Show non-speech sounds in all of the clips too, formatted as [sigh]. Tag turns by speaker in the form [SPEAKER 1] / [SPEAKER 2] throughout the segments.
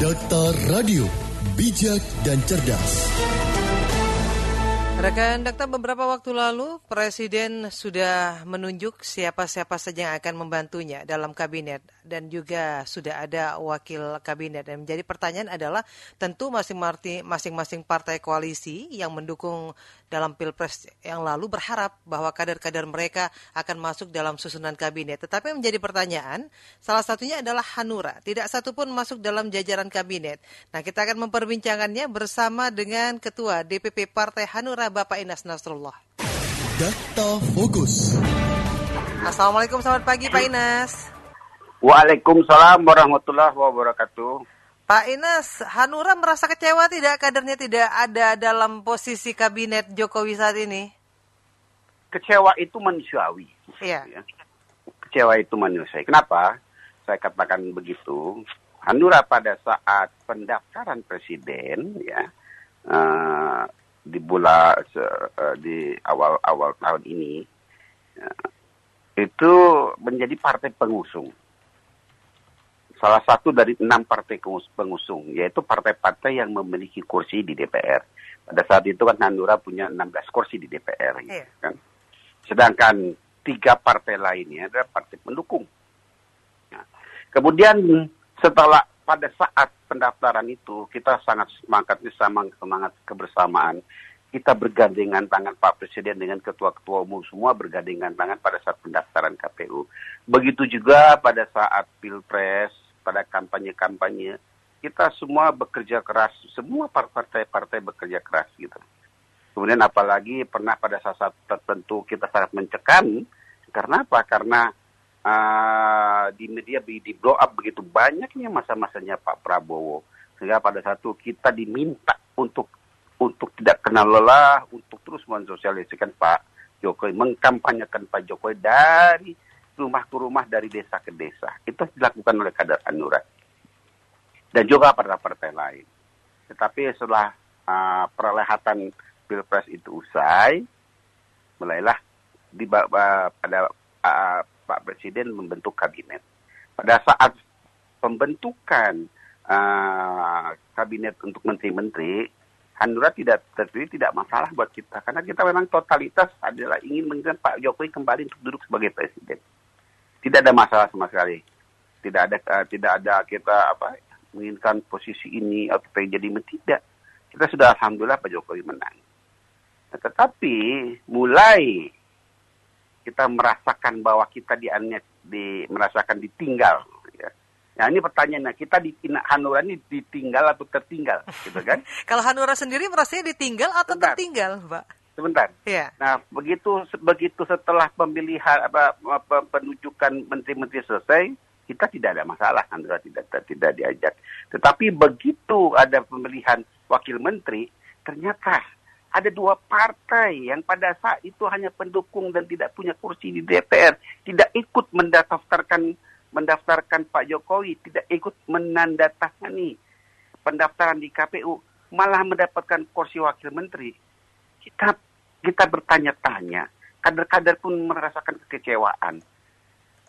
[SPEAKER 1] Data Radio, bijak dan cerdas.
[SPEAKER 2] Rekan Dakta beberapa waktu lalu Presiden sudah menunjuk siapa-siapa saja yang akan membantunya dalam kabinet dan juga sudah ada wakil kabinet dan menjadi pertanyaan adalah tentu masing-masing partai koalisi yang mendukung dalam Pilpres yang lalu berharap bahwa kader-kader mereka akan masuk dalam susunan kabinet. Tetapi menjadi pertanyaan, salah satunya adalah Hanura. Tidak satu pun masuk dalam jajaran kabinet. Nah, kita akan memperbincangkannya bersama dengan Ketua DPP Partai Hanura Bapak Inas Nasrullah.
[SPEAKER 1] Data Fokus.
[SPEAKER 2] Assalamualaikum, selamat pagi Pak Inas.
[SPEAKER 3] Waalaikumsalam warahmatullahi wabarakatuh.
[SPEAKER 2] Pak Inas, Hanura merasa kecewa tidak kadernya tidak ada dalam posisi kabinet Jokowi saat ini?
[SPEAKER 3] Kecewa itu manusiawi.
[SPEAKER 2] Iya.
[SPEAKER 3] Ya. Kecewa itu manusiawi. Kenapa? Saya katakan begitu. Hanura pada saat pendaftaran presiden ya uh, di bulan uh, di awal-awal tahun ini uh, itu menjadi partai pengusung. Salah satu dari enam partai pengusung, yaitu partai-partai yang memiliki kursi di DPR. Pada saat itu kan Hanura punya 16 kursi di DPR,
[SPEAKER 2] Iya.
[SPEAKER 3] kan. Sedangkan tiga partai lainnya adalah partai pendukung. Nah, kemudian setelah pada saat pendaftaran itu kita sangat semangat semangat, semangat kebersamaan kita bergandengan tangan Pak Presiden dengan ketua-ketua umum semua bergandengan tangan pada saat pendaftaran KPU. Begitu juga pada saat Pilpres, pada kampanye-kampanye, kita semua bekerja keras, semua partai-partai bekerja keras gitu. Kemudian apalagi pernah pada saat tertentu kita sangat mencekam, karena apa? Karena uh, di media di, di blow up begitu banyaknya masa-masanya Pak Prabowo, sehingga pada satu kita diminta untuk untuk tidak kenal lelah, untuk terus mensosialisasikan Pak Jokowi, mengkampanyekan Pak Jokowi dari rumah ke rumah, dari desa ke desa. Itu dilakukan oleh kader Hanura. Dan juga pada partai lain. Tetapi setelah uh, perlehatan Pilpres itu usai, mulailah di, uh, pada uh, Pak Presiden membentuk kabinet. Pada saat pembentukan uh, kabinet untuk menteri-menteri, Hanura tidak terpilih tidak masalah buat kita karena kita memang totalitas adalah ingin menginginkan Pak Jokowi kembali untuk duduk sebagai presiden. Tidak ada masalah sama sekali. Tidak ada uh, tidak ada kita apa menginginkan posisi ini atau pengen jadi tidak. Kita sudah alhamdulillah Pak Jokowi menang. Nah, tetapi mulai kita merasakan bahwa kita di, di merasakan ditinggal Nah ini pertanyaannya, kita di Hanura ini ditinggal atau tertinggal, gitu kan? [laughs]
[SPEAKER 2] Kalau Hanura sendiri merasanya ditinggal atau Sebentar. tertinggal, Pak?
[SPEAKER 3] Sebentar.
[SPEAKER 2] Ya.
[SPEAKER 3] Nah begitu begitu setelah pemilihan apa, apa penunjukan menteri-menteri selesai, kita tidak ada masalah, Hanura tidak tidak diajak. Tetapi begitu ada pemilihan wakil menteri, ternyata ada dua partai yang pada saat itu hanya pendukung dan tidak punya kursi di DPR, tidak ikut mendaftarkan mendaftarkan Pak Jokowi, tidak ikut menandatangani pendaftaran di KPU, malah mendapatkan kursi wakil menteri. Kita kita bertanya-tanya, kader-kader pun merasakan kekecewaan.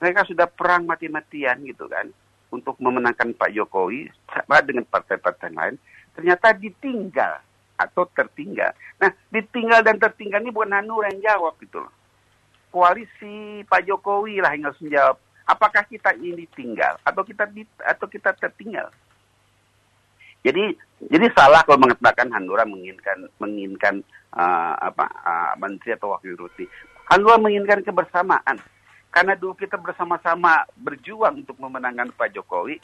[SPEAKER 3] Mereka sudah perang mati-matian gitu kan, untuk memenangkan Pak Jokowi sama dengan partai-partai lain, ternyata ditinggal atau tertinggal. Nah, ditinggal dan tertinggal ini bukan Hanura yang jawab gitu loh. Koalisi Pak Jokowi lah yang harus menjawab apakah kita ini tinggal atau kita di, atau kita tertinggal. Jadi jadi salah kalau mengatakan Hanura menginginkan menginginkan uh, apa uh, menteri atau wakil ruti. Hanura menginginkan kebersamaan. Karena dulu kita bersama-sama berjuang untuk memenangkan Pak Jokowi,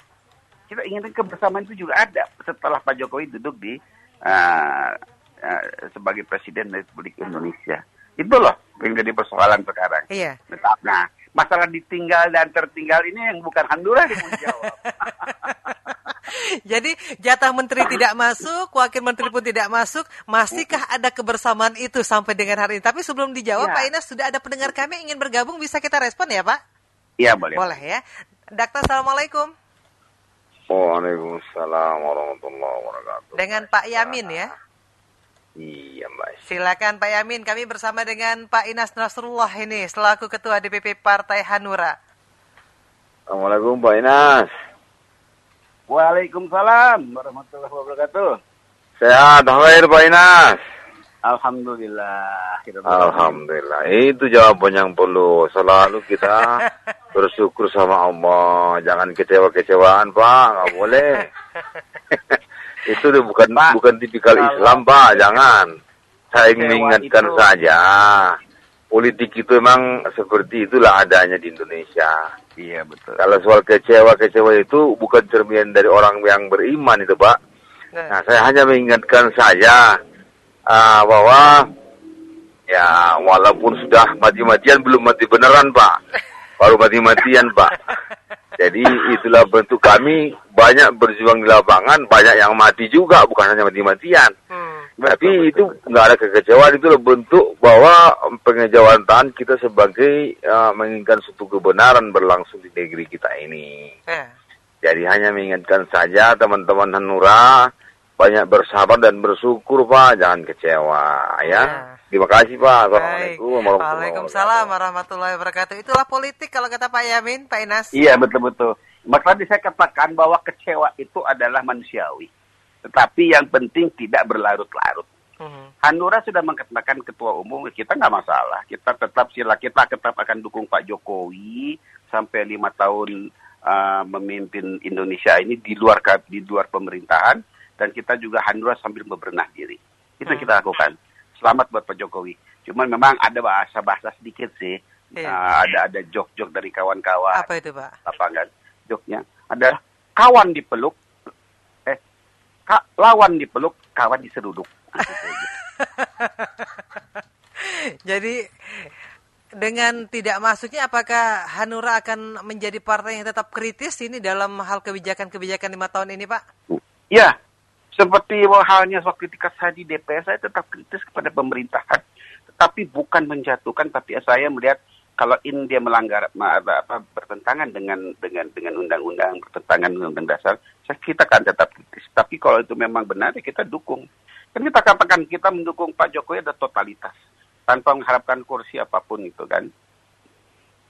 [SPEAKER 3] kita inginkan kebersamaan itu juga ada setelah Pak Jokowi duduk di uh, uh, sebagai presiden Republik Indonesia. Itu loh yang jadi persoalan sekarang.
[SPEAKER 2] Iya.
[SPEAKER 3] Nah, masalah ditinggal dan tertinggal ini yang bukan Hanura yang menjawab. [laughs]
[SPEAKER 2] Jadi jatah menteri tidak masuk, wakil menteri pun tidak masuk, masihkah ada kebersamaan itu sampai dengan hari ini? Tapi sebelum dijawab, ya. Pak Inas sudah ada pendengar kami ingin bergabung, bisa kita respon ya Pak?
[SPEAKER 3] Iya boleh.
[SPEAKER 2] Boleh ya. Dakta, Assalamualaikum.
[SPEAKER 4] Waalaikumsalam warahmatullahi wabarakatuh.
[SPEAKER 2] Dengan Pak Yamin ya.
[SPEAKER 4] Iya, Mbak.
[SPEAKER 2] Silakan Pak Yamin, kami bersama dengan Pak Inas Nasrullah ini selaku Ketua DPP Partai Hanura.
[SPEAKER 4] Assalamualaikum Pak Inas.
[SPEAKER 3] Waalaikumsalam warahmatullahi wabarakatuh.
[SPEAKER 4] Sehat, khair Pak Inas.
[SPEAKER 3] Alhamdulillah.
[SPEAKER 4] Alhamdulillah. Itu jawaban yang perlu. Selalu kita [laughs] bersyukur sama Allah. Jangan kecewa-kecewaan, Pak. Nggak boleh. [laughs] itu tuh bukan
[SPEAKER 3] Pak,
[SPEAKER 4] bukan tipikal
[SPEAKER 3] kalau-
[SPEAKER 4] Islam, Pak. Jangan. Saya ingin
[SPEAKER 3] Kecewa
[SPEAKER 4] mengingatkan
[SPEAKER 3] itu-
[SPEAKER 4] saja. Politik itu memang seperti itulah adanya di Indonesia.
[SPEAKER 3] Iya betul.
[SPEAKER 4] Kalau soal kecewa-kecewa itu bukan cerminan dari orang yang beriman itu, Pak.
[SPEAKER 2] Nah,
[SPEAKER 4] Nah, saya hanya mengingatkan saja ah, bahwa ya walaupun sudah mati-matian belum mati beneran, Pak. Baru mati-matian, Pak. Jadi itulah bentuk kami banyak berjuang di lapangan, banyak yang mati juga, bukan hanya mati-matian.
[SPEAKER 2] hmm.
[SPEAKER 4] Tapi itu nggak ada kekecewaan, itu bentuk bahwa pengejawatan kita sebagai ah, menginginkan suatu kebenaran berlangsung di negeri kita ini.
[SPEAKER 2] Eh,
[SPEAKER 4] Jadi hanya mengingatkan saja teman-teman Hanura banyak bersabar dan bersyukur Pak, jangan kecewa ya.
[SPEAKER 2] Ya.
[SPEAKER 4] Terima kasih Pak. Assalamualaikum warahmatullahi
[SPEAKER 2] Waalaikumsalam
[SPEAKER 4] wabarakatuh.
[SPEAKER 2] warahmatullahi wabarakatuh. Itulah politik kalau kata Pak Yamin, Pak Inas.
[SPEAKER 3] Iya betul betul. Maka tadi saya katakan bahwa kecewa itu adalah manusiawi. Tetapi yang penting tidak berlarut-larut.
[SPEAKER 2] Hmm.
[SPEAKER 3] Hanura sudah mengatakan ketua umum kita nggak masalah. Kita tetap sila kita tetap akan dukung Pak Jokowi sampai lima tahun uh, memimpin Indonesia ini di luar di luar pemerintahan dan kita juga Hanura sambil bebenah diri. Itu yang
[SPEAKER 2] Hmm.
[SPEAKER 3] kita lakukan. Selamat buat Pak Jokowi. Cuman memang ada bahasa-bahasa sedikit sih.
[SPEAKER 2] Iya.
[SPEAKER 3] Uh, ada ada jok-jok dari kawan-kawan
[SPEAKER 2] Apa itu, Pak?
[SPEAKER 3] lapangan joknya ada kawan dipeluk eh ka- lawan dipeluk kawan diseruduk Nah, gitu. [laughs]
[SPEAKER 2] Jadi dengan tidak masuknya apakah Hanura akan menjadi partai yang tetap kritis ini dalam hal kebijakan-kebijakan lima tahun ini, Pak?
[SPEAKER 3] ya seperti halnya waktu ketika saya di DPR saya tetap kritis kepada pemerintahan tetapi bukan menjatuhkan tapi saya melihat kalau ini dia melanggar apa, apa, bertentangan dengan dengan dengan undang-undang bertentangan dengan undang dasar saya kita akan tetap kritis. Tapi kalau itu memang benar ya kita dukung. Kan kita katakan kita mendukung Pak Jokowi ada totalitas tanpa mengharapkan kursi apa pun itu kan.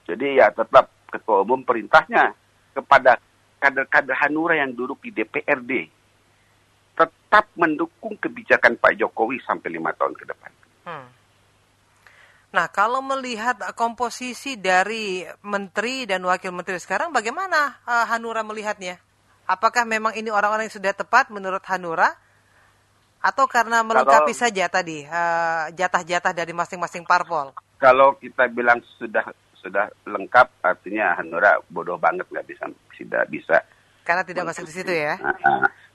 [SPEAKER 3] Jadi ya tetap ketua umum perintahnya kepada kader-kader Hanura yang duduk di DPRD tetap mendukung kebijakan Pak Jokowi sampai lima tahun ke depan.
[SPEAKER 2] Hmm. Nah, kalau melihat komposisi dari menteri dan wakil menteri sekarang, bagaimana eh, Hanura melihatnya? Apakah memang ini orang-orang yang sudah tepat menurut Hanura? Atau karena melengkapi
[SPEAKER 3] Kalau-
[SPEAKER 2] saja tadi eh, jatah-jatah dari masing-masing parpol?
[SPEAKER 3] Kalau kita bilang sudah sudah lengkap, artinya Hanura bodoh banget nggak bisa tidak bisa.
[SPEAKER 2] Karena tidak masuk di situ ya?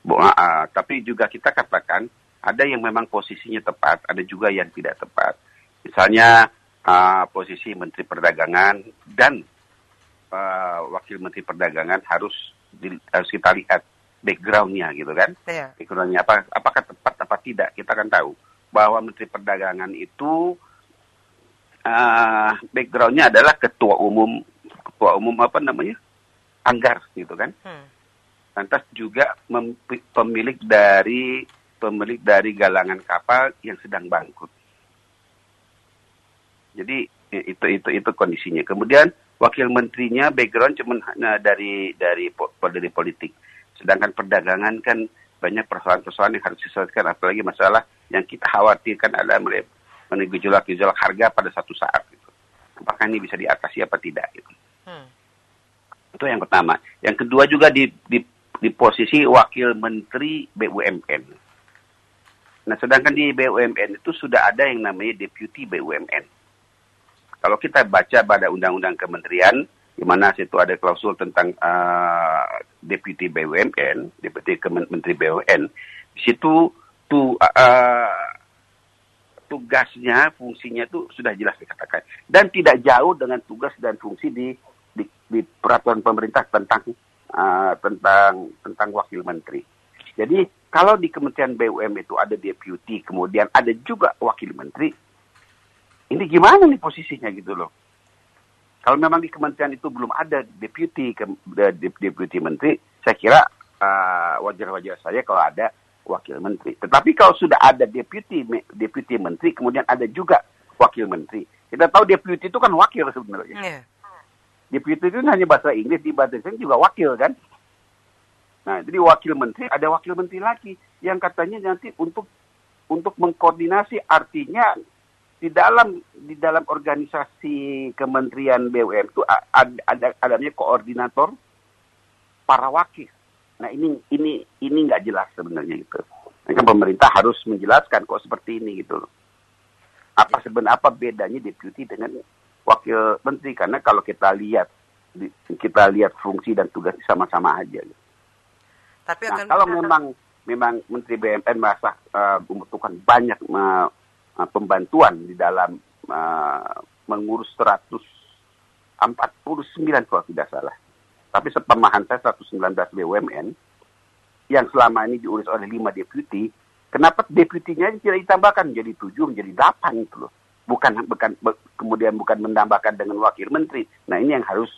[SPEAKER 3] Bu- ah, ah. tapi juga kita katakan ada yang memang posisinya tepat, ada juga yang tidak tepat. Misalnya ah, posisi Menteri Perdagangan dan ah, Wakil Menteri Perdagangan harus di- harus kita lihat backgroundnya gitu kan.
[SPEAKER 2] Iya.
[SPEAKER 3] Backgroundnya apa? Apakah tepat apa tidak? Kita kan tahu bahwa Menteri Perdagangan itu ah, backgroundnya adalah ketua umum ketua umum apa namanya anggar gitu kan
[SPEAKER 2] Hmm.
[SPEAKER 3] Lantas juga pemilik dari pemilik dari galangan kapal yang sedang bangkrut. Jadi i- itu itu itu kondisinya. Kemudian wakil menterinya background cuma hanya dari dari dari politik. Sedangkan perdagangan kan banyak persoalan-persoalan yang harus diselesaikan apalagi masalah yang kita khawatirkan adalah mulai menegojolak-gejolak harga pada satu saat gitu. Apakah ini bisa diatasi apa tidak gitu.
[SPEAKER 2] Hmm.
[SPEAKER 3] Itu yang pertama. Yang kedua juga di, di, di posisi wakil menteri BUMN. Nah, sedangkan di BUMN itu sudah ada yang namanya deputi BUMN. Kalau kita baca pada undang-undang kementerian, di mana situ ada klausul tentang uh, deputi BUMN, Kemen- menteri BUMN, di situ tuh uh, tugasnya, fungsinya itu sudah jelas dikatakan. Dan tidak jauh dengan tugas dan fungsi di di, di peraturan pemerintah tentang uh, tentang tentang wakil menteri. Jadi kalau di Kementerian BUMN itu ada deputi, kemudian ada juga wakil menteri, ini gimana nih posisinya gitu loh? Kalau memang di kementerian itu belum ada deputi ke, de- deputi menteri, saya kira uh, wajar-wajar saja kalau ada wakil menteri. Tetapi kalau sudah ada deputi me- deputi menteri, kemudian ada juga wakil menteri. Kita tahu deputi itu kan wakil sebenarnya.
[SPEAKER 2] Iya.
[SPEAKER 3] Deputy itu hanya bahasa Inggris, di bahasa Inggris juga wakil kan. Nah, jadi wakil menteri ada wakil menteri lagi yang katanya nanti untuk untuk mengkoordinasi artinya di dalam di dalam organisasi Kementerian BUMN itu ada, ada adanya koordinator para wakil. Nah ini ini ini nggak jelas sebenarnya gitu. Nah, kan pemerintah harus menjelaskan kok seperti ini gitu loh. Apa sebenarnya apa bedanya deputi dengan wakil menteri karena kalau kita lihat kita lihat fungsi dan tugas sama-sama aja. Gitu. Tapi nah, akan kalau memang memang Menteri BUMN merasa uh, membutuhkan banyak uh, pembantuan di dalam uh, mengurus 149 kalau tidak salah. Tapi sepemahaman saya 119 BUMN yang selama ini diurus oleh lima deputi, kenapa deputinya tidak ditambahkan menjadi tujuh, menjadi delapan itu loh. Bukan, bukan kemudian bukan menambahkan dengan wakil menteri. Nah ini yang harus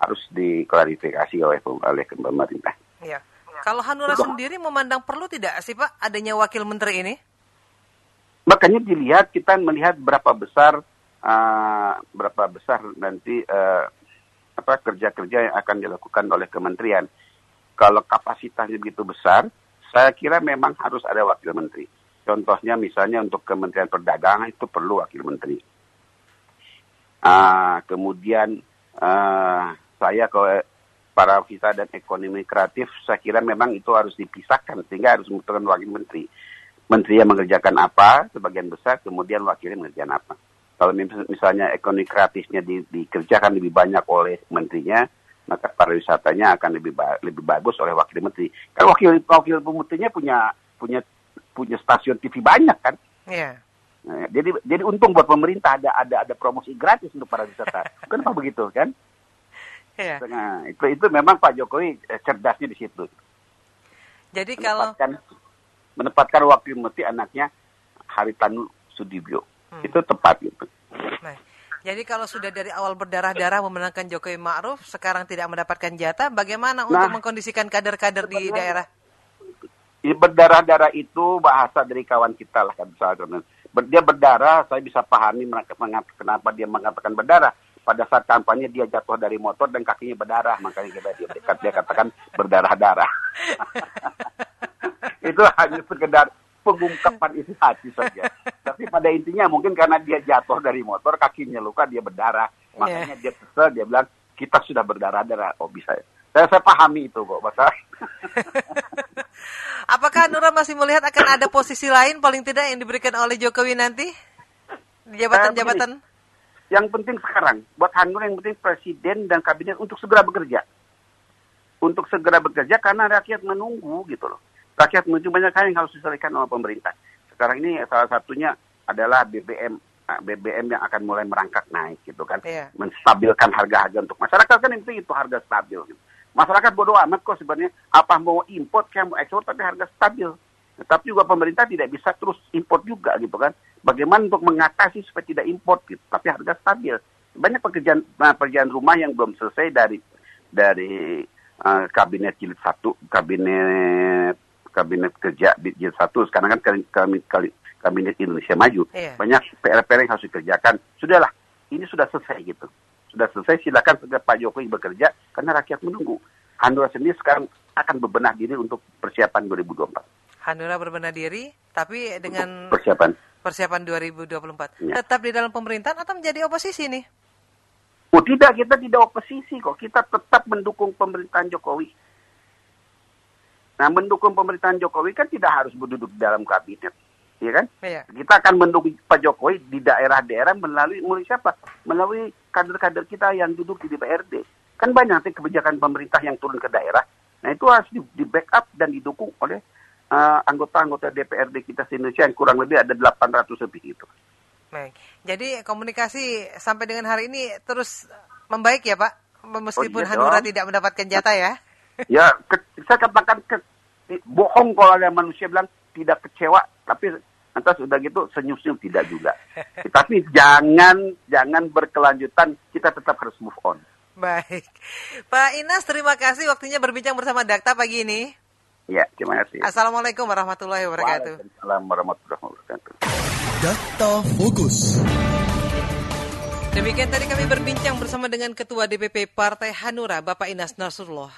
[SPEAKER 3] harus diklarifikasi oleh oleh pemerintah.
[SPEAKER 2] Iya. Kalau Hanura sendiri memandang perlu tidak sih Pak adanya wakil menteri ini?
[SPEAKER 3] Makanya dilihat kita melihat berapa besar uh, berapa besar nanti uh, apa kerja-kerja yang akan dilakukan oleh kementerian. Kalau kapasitasnya begitu besar, saya kira memang harus ada wakil menteri. Contohnya misalnya untuk Kementerian Perdagangan itu perlu wakil menteri. Uh, kemudian uh, saya kalau para visa dan ekonomi kreatif, saya kira memang itu harus dipisahkan sehingga harus membutuhkan wakil menteri. Menteri yang mengerjakan apa, sebagian besar, kemudian wakilnya mengerjakan apa. Kalau misalnya ekonomi kreatifnya di, dikerjakan lebih banyak oleh menterinya, maka pariwisatanya akan lebih ba lebih bagus oleh wakil menteri. Kan wakil wakil menterinya punya punya punya stasiun TV banyak kan? Iya. Yeah. Nah, jadi jadi untung buat pemerintah ada ada ada promosi gratis untuk para wisata. [laughs] Kenapa begitu kan? Yeah. Nah, itu itu memang Pak Jokowi eh, cerdasnya di situ.
[SPEAKER 2] Jadi menempatkan, kalau
[SPEAKER 3] menempatkan wakil menteri anaknya Haritanu Sudibyo hmm. itu tepat gitu.
[SPEAKER 2] Nah, jadi kalau sudah dari awal berdarah-darah memenangkan Jokowi Ma'ruf, sekarang tidak mendapatkan jatah, bagaimana nah, untuk mengkondisikan kader-kader di daerah?
[SPEAKER 3] Berdarah-darah itu bahasa dari kawan kita lah kan misalnya. Dia berdarah, saya bisa pahami kenapa dia mengatakan berdarah. Pada saat kampanye dia jatuh dari motor dan kakinya berdarah. Makanya kita dia dekat dia katakan berdarah-darah. [laughs] Itu hanya sekedar pengungkapan isi hati saja. Tapi pada intinya mungkin karena dia jatuh dari motor kakinya luka dia berdarah. Makanya yeah. dia kesel dia bilang kita sudah berdarah-darah oh bisa saya saya pahami itu kok masa [laughs]
[SPEAKER 2] Apakah Nura masih melihat akan ada posisi lain paling tidak yang diberikan oleh Jokowi nanti? Jabatan-jabatan?
[SPEAKER 3] Yang penting sekarang, buat Hanura yang penting presiden dan kabinet untuk segera bekerja. Untuk segera bekerja karena rakyat menunggu gitu loh. Rakyat menunggu banyak hal yang harus diselesaikan oleh pemerintah. Sekarang ini salah satunya adalah BBM ah, BBM yang akan mulai merangkak naik gitu kan. Yeah. Menstabilkan harga-harga untuk masyarakat kan itu itu harga stabil gitu. Masyarakat bodoh amat kok sebenarnya apa mau import kayak mau ekspor tapi harga stabil. Tapi juga pemerintah tidak bisa terus import juga gitu kan. Bagaimana untuk mengatasi supaya tidak import gitu, tapi harga stabil. Banyak pekerjaan nah, pekerjaan rumah yang belum selesai dari dari uh, kabinet jilid satu, kabinet kabinet kerja jilid satu. Sekarang kan kabinet, kabinet Indonesia Maju. Iya. Banyak PR-PR yang harus dikerjakan. Sudahlah, ini sudah selesai gitu. Sudah selesai, silakan segera Pak Jokowi bekerja karena rakyat menunggu. Hanura sendiri sekarang akan bebenah diri untuk persiapan 2024.
[SPEAKER 2] Hanura berbenah diri, tapi dengan
[SPEAKER 3] untuk persiapan
[SPEAKER 2] persiapan 2024. Ya. Tetap di dalam pemerintahan atau menjadi oposisi nih?
[SPEAKER 3] Oh tidak, kita tidak oposisi kok. Kita tetap mendukung pemerintahan Jokowi. Nah, mendukung pemerintahan Jokowi kan tidak harus berduduk dalam kabinet. Ya kan? Ya. Kita akan mendukung Pak Jokowi di daerah-daerah melalui melalui siapa? Melalui kader-kader kita yang duduk di DPRD. Kan banyak nanti kebijakan pemerintah yang turun ke daerah. Nah, itu harus di, di backup dan didukung oleh uh, anggota-anggota DPRD kita di Indonesia yang kurang lebih ada 800 lebih itu.
[SPEAKER 2] Baik. Jadi komunikasi sampai dengan hari ini terus membaik ya Pak? Meskipun oh, iya Hanura dong. tidak mendapatkan jatah ya? [laughs]
[SPEAKER 3] Ya, ke, saya katakan ke, bohong kalau ada manusia bilang tidak kecewa, tapi lantas sudah gitu senyum-senyum tidak juga. [laughs] tapi jangan jangan berkelanjutan, kita tetap harus move on.
[SPEAKER 2] Baik. Pak Inas, terima kasih waktunya berbincang bersama Dakta pagi ini.
[SPEAKER 3] Ya, terima kasih.
[SPEAKER 2] Assalamualaikum warahmatullahi wabarakatuh.
[SPEAKER 3] Waalaikumsalam warahmatullahi wabarakatuh.
[SPEAKER 1] Data Fokus.
[SPEAKER 2] Demikian tadi kami berbincang bersama dengan Ketua DPP Partai Hanura, Bapak Inas Nasrullah.